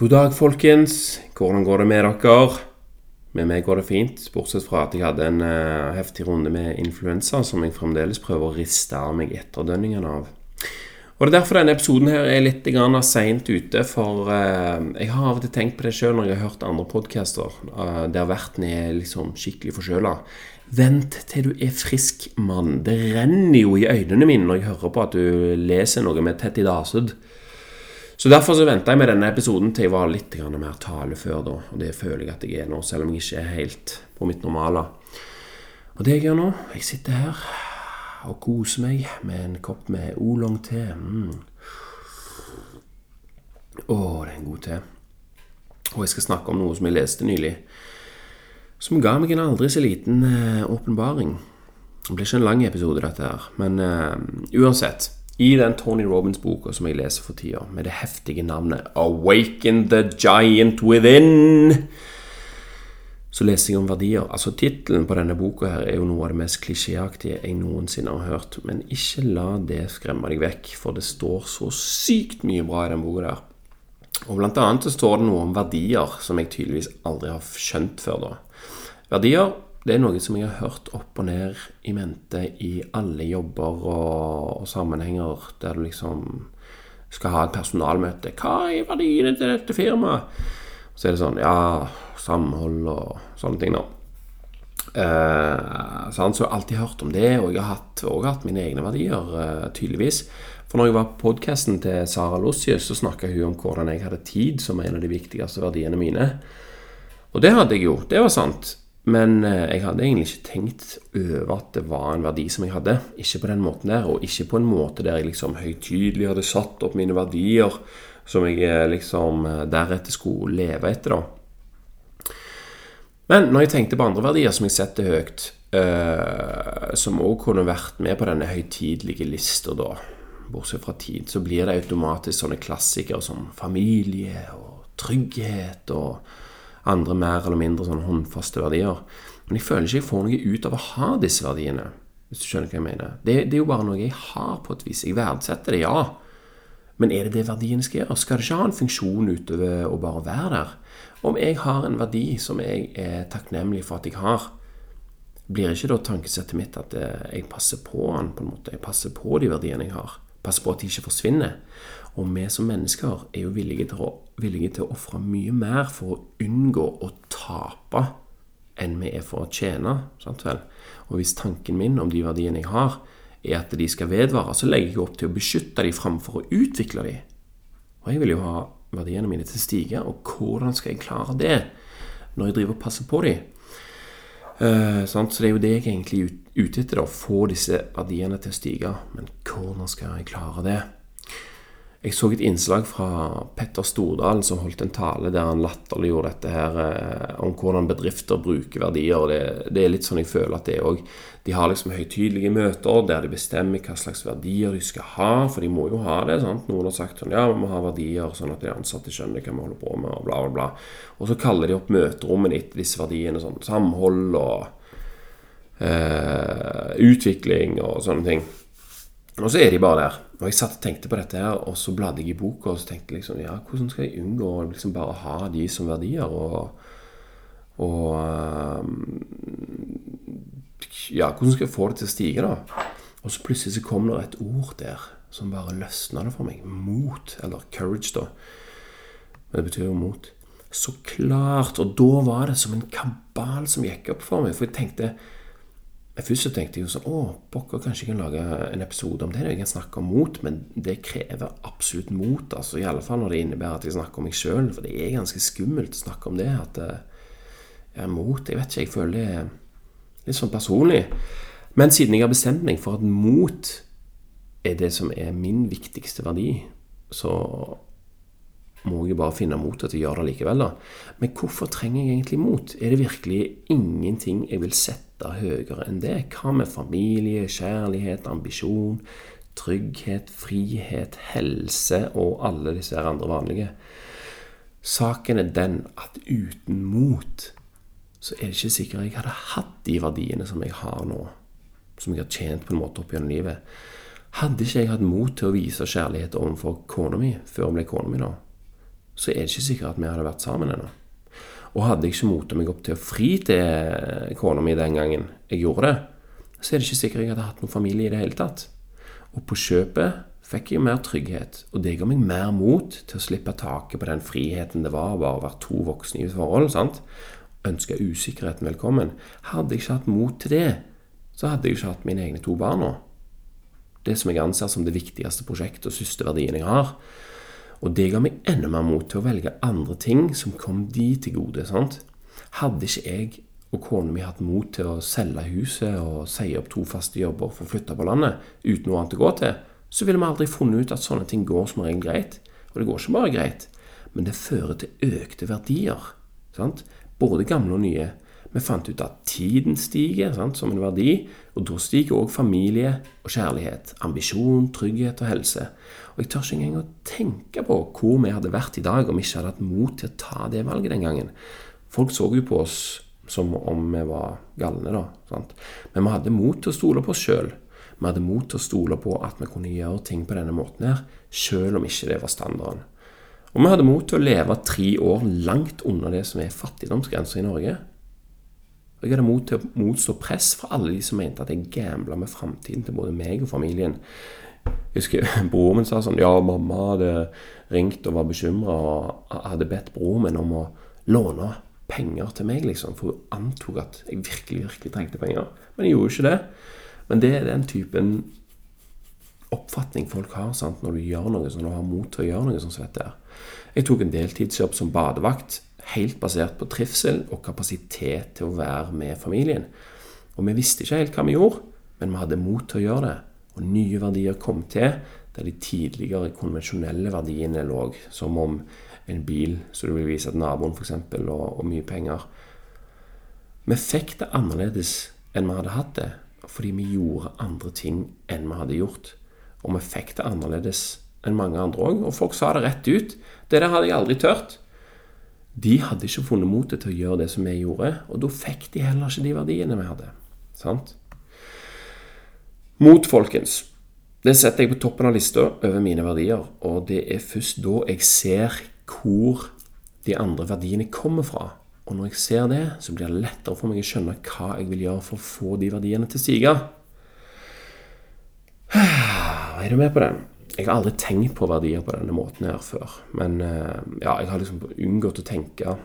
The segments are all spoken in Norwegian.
God dag, folkens. Hvordan går det med dere? Med meg går det fint, bortsett fra at jeg hadde en uh, heftig runde med influensa som jeg fremdeles prøver å riste av meg etterdønningene av. Og Det er derfor denne episoden her er litt seint ute, for uh, jeg har av og til tenkt på det sjøl når jeg har hørt andre podcaster uh, der verten er liksom skikkelig forkjøla. Vent til du er frisk, mann. Det renner jo i øynene mine når jeg hører på at du leser noe med Tetty Dasud. Så derfor så venta jeg med denne episoden til jeg var litt mer talefør, da. Og det føler jeg at jeg er nå, selv om jeg ikke er helt på mitt normale. Og det jeg gjør nå Jeg sitter her og koser meg med en kopp med oolong-te. Mm. Å, det er en god te. Og jeg skal snakke om noe som jeg leste nylig. Som ga meg en aldri så liten uh, åpenbaring. Det blir ikke en lang episode, dette her. Men uh, uansett. I den Tony Robins-boka som jeg leser for tida, med det heftige navnet 'Awaken the Giant Within', så leser jeg om verdier. Altså Tittelen på denne boka her er jo noe av det mest klisjéaktige jeg noensinne har hørt. Men ikke la det skremme deg vekk, for det står så sykt mye bra i den boka der. Og blant annet så står det noe om verdier som jeg tydeligvis aldri har skjønt før da. Verdier det er noe som jeg har hørt opp og ned i mente i alle jobber og, og sammenhenger der du liksom skal ha et personalmøte. Hva er verdiene til dette firmaet? Så er det sånn Ja, samhold og sånne ting, da. Eh, så jeg har alltid hørt om det, og jeg har hatt, også hatt mine egne verdier, eh, tydeligvis. For når jeg var på podkasten til Sara Lossius, så snakka hun om hvordan jeg hadde tid som en av de viktigste verdiene mine. Og det hadde jeg jo. Det var sant. Men eh, jeg hadde egentlig ikke tenkt over at det var en verdi som jeg hadde. Ikke på den måten der, og ikke på en måte der jeg liksom høytidelig hadde satt opp mine verdier som jeg eh, liksom eh, deretter skulle leve etter, da. Men når jeg tenkte på andre verdier som jeg setter høyt, øh, som òg kunne vært med på denne høytidelige lista, da, bortsett fra tid, så blir det automatisk sånne klassikere som familie og trygghet og andre mer eller mindre sånn håndfaste verdier. Men jeg føler ikke jeg får noe ut av å ha disse verdiene. Hvis du skjønner hva jeg mener. Det, det, er jo bare noe jeg har på et vis. Jeg verdsetter det, ja. Men er det det verdiene skal gjøre? Skal det ikke ha en funksjon utover å bare være der? Om jeg har en verdi som jeg er takknemlig for at jeg har, blir ikke da tankesettet mitt at eh, jeg passer på den på en måte? Jeg passer på de verdiene jeg har. Passer på at de ikke forsvinner. Og vi som mennesker er jo villige til å, villige til å ofre mye mer for å unngå å tape enn vi er for å tjene. Sant vel? Og hvis tanken min om de verdiene jeg har, er at de skal vedvare, så legger jeg opp til å beskytte de framfor å utvikle de. Og jeg vil jo ha verdiene mine til å stige, og hvordan skal jeg klare det når jeg driver og passer på dem? Uh, så det er jo det jeg egentlig er ute etter, å få disse verdiene til å stige. Men hvordan skal jeg klare det? Jeg så et innslag fra Petter Stordalen som holdt en tale der han latterliggjorde dette her eh, om hvordan bedrifter bruker verdier. Det, det, er litt sånn jeg føler at det òg. De har liksom høytidelige møter der de bestemmer hva slags verdier de skal ha. For de må jo ha det. sant? Noen har sagt sånn ja, vi må ha verdier sånn at de ansatte skjønner hva vi holder på med, og bla, bla, bla. Og så kaller de opp møterommet etter disse verdiene. sånn Samhold og eh, utvikling og sånne ting. Og så er de bare der. Og jeg satt og tenkte på dette her, og så bladde jeg i boka og så tenkte liksom, ja, hvordan skal jeg unngå å liksom bare ha de som verdier? Og, og um, Ja, hvordan skal jeg få det til å stige, da? Og så plutselig så kom det et ord der som bare løsna det for meg. Mot. Eller courage, da. Men det betyr jo mot. Så klart. Og da var det som en kabal som gikk opp for meg. For jeg tenkte Først så tenkte jeg jo sånn Å, pokker, kanskje jeg kan lage en episode om det. Jeg kan snakke om mot, men det krever absolutt mot. altså I alle fall når det innebærer at jeg snakker om meg sjøl. For det er ganske skummelt å snakke om det. At eh, jeg er mot Jeg vet ikke, jeg føler det er litt sånn personlig. Men siden jeg har bestemt meg for at mot er det som er min viktigste verdi, så må jeg bare finne mot til å gjøre det likevel, da. Men hvorfor trenger jeg egentlig mot? Er det virkelig ingenting jeg vil sette høyere enn det? Hva med familie, kjærlighet, ambisjon, trygghet, frihet, helse og alle disse andre vanlige? Saken er den at uten mot så er det ikke sikkert jeg hadde hatt de verdiene som jeg har nå, som jeg har tjent på en måte opp gjennom livet. Hadde ikke jeg hatt mot til å vise kjærlighet overfor kona mi før hun ble kona mi, da, så er det ikke sikkert at vi hadde vært sammen ennå. Og hadde jeg ikke mota meg opp til å fri til kona mi den gangen jeg gjorde det, så er det ikke sikkert jeg hadde hatt noen familie i det hele tatt. Og på kjøpet fikk jeg mer trygghet, og det ga meg mer mot til å slippe taket på den friheten det var bare å være to voksne i et forhold. sant? Ønska usikkerheten velkommen. Hadde jeg ikke hatt mot til det, så hadde jeg ikke hatt mine egne to barn nå. Det som jeg anser som det viktigste prosjektet og største verdien jeg har. Og det ga meg enda mer mot til å velge andre ting som kom de til gode. sant? Hadde ikke jeg og kona mi hatt mot til å selge huset og si opp to faste jobber for å flytte på landet uten noe annet å gå til, så ville vi aldri funnet ut at sånne ting går som regel greit. Og det går ikke bare greit, men det fører til økte verdier. Sant? Både gamle og nye. Vi fant ut at tiden stiger sant, som en verdi, og da stiger òg familie og kjærlighet, ambisjon, trygghet og helse. Og jeg tør ikke engang å tenke på hvor vi hadde vært i dag om vi ikke hadde hatt mot til å ta det valget den gangen. Folk så jo på oss som om vi var galne, da. Sant? Men vi hadde mot til å stole på oss sjøl. Vi hadde mot til å stole på at vi kunne gjøre ting på denne måten her, selv om ikke det var standarden. Og vi hadde mot til å leve tre år langt under det som er fattigdomsgrensa i Norge. Og jeg hadde mot til å motstå press fra alle de som mente at jeg gambla med framtiden til både meg og familien. Jeg husker Broren min sa sånn Ja, mamma hadde ringt og var bekymra og hadde bedt broren min om å låne penger til meg, liksom, for hun antok at jeg virkelig, virkelig trengte penger. Men jeg gjorde ikke det. Men det er den typen oppfatning folk har sant? når du gjør noe sånn, og har mot til å gjøre noe sånn som dette. Jeg tok en deltidsjobb som badevakt, helt basert på trivsel og kapasitet til å være med familien. Og vi visste ikke helt hva vi gjorde, men vi hadde mot til å gjøre det. Og nye verdier kom til der de tidligere konvensjonelle verdiene lå, som om en bil så du vil vise til naboen, f.eks., og, og mye penger. Vi fikk det annerledes enn vi hadde hatt det fordi vi gjorde andre ting enn vi hadde gjort. Og vi fikk det annerledes enn mange andre òg. Og folk sa det rett ut. Det der hadde jeg aldri tørt. De hadde ikke funnet motet til å gjøre det som vi gjorde, og da fikk de heller ikke de verdiene vi hadde. Sant? Mot, folkens. Det setter jeg på toppen av lista over mine verdier, og det er først da jeg ser hvor de andre verdiene kommer fra. Og når jeg ser det, så blir det lettere for meg å skjønne hva jeg vil gjøre for å få de verdiene til å stige. Er du med på den? Jeg har aldri tenkt på verdier på denne måten her før. Men eh, ja, jeg har liksom unngått å tenke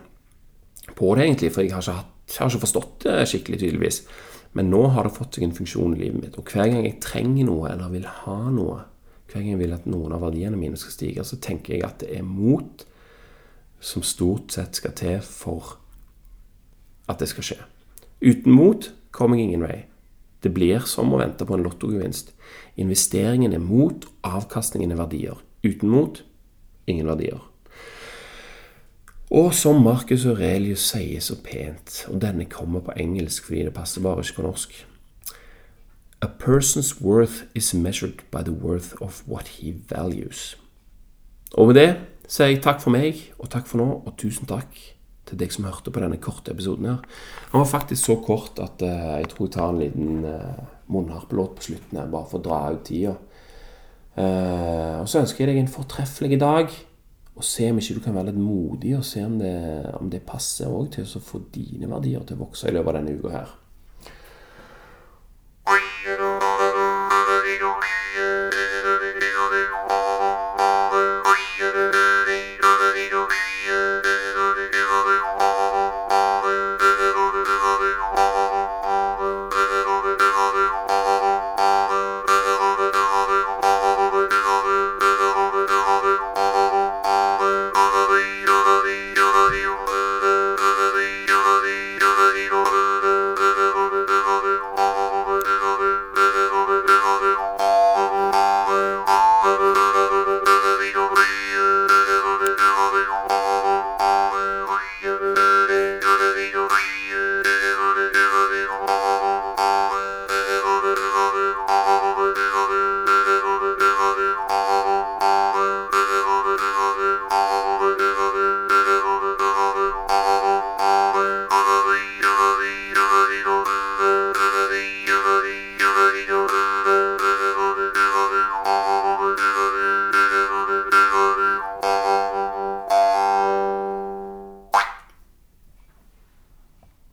på det, egentlig, for jeg har ikke, hatt, har ikke forstått det skikkelig, tydeligvis. Men nå har det fått seg en funksjon i livet mitt. Og hver gang jeg trenger noe, eller vil ha noe, hver gang jeg vil at noen av verdiene mine skal stige, så tenker jeg at det er mot som stort sett skal til for at det skal skje. Uten mot kommer jeg ingen vei. Det blir som å vente på en lottogevinst. Investeringen er mot, avkastningen er verdier. Uten mot ingen verdier. Og som Marcus Aurelius sier så pent, og denne kommer på engelsk fordi det passer bare ikke på norsk A person's worth is measured by the worth of what he values. Og med det sier jeg takk for meg, og takk for nå, og tusen takk til deg som hørte på denne korte episoden. her. Den var faktisk så kort at uh, jeg tror jeg tar en liten uh, munnharpelåt på slutten her, bare for å dra ut tida. Uh, og så ønsker jeg deg en fortreffelig dag. Og se om ikke du kan være litt modig, og se om det, om det passer også til å få dine verdier til å vokse i løpet av denne uka her.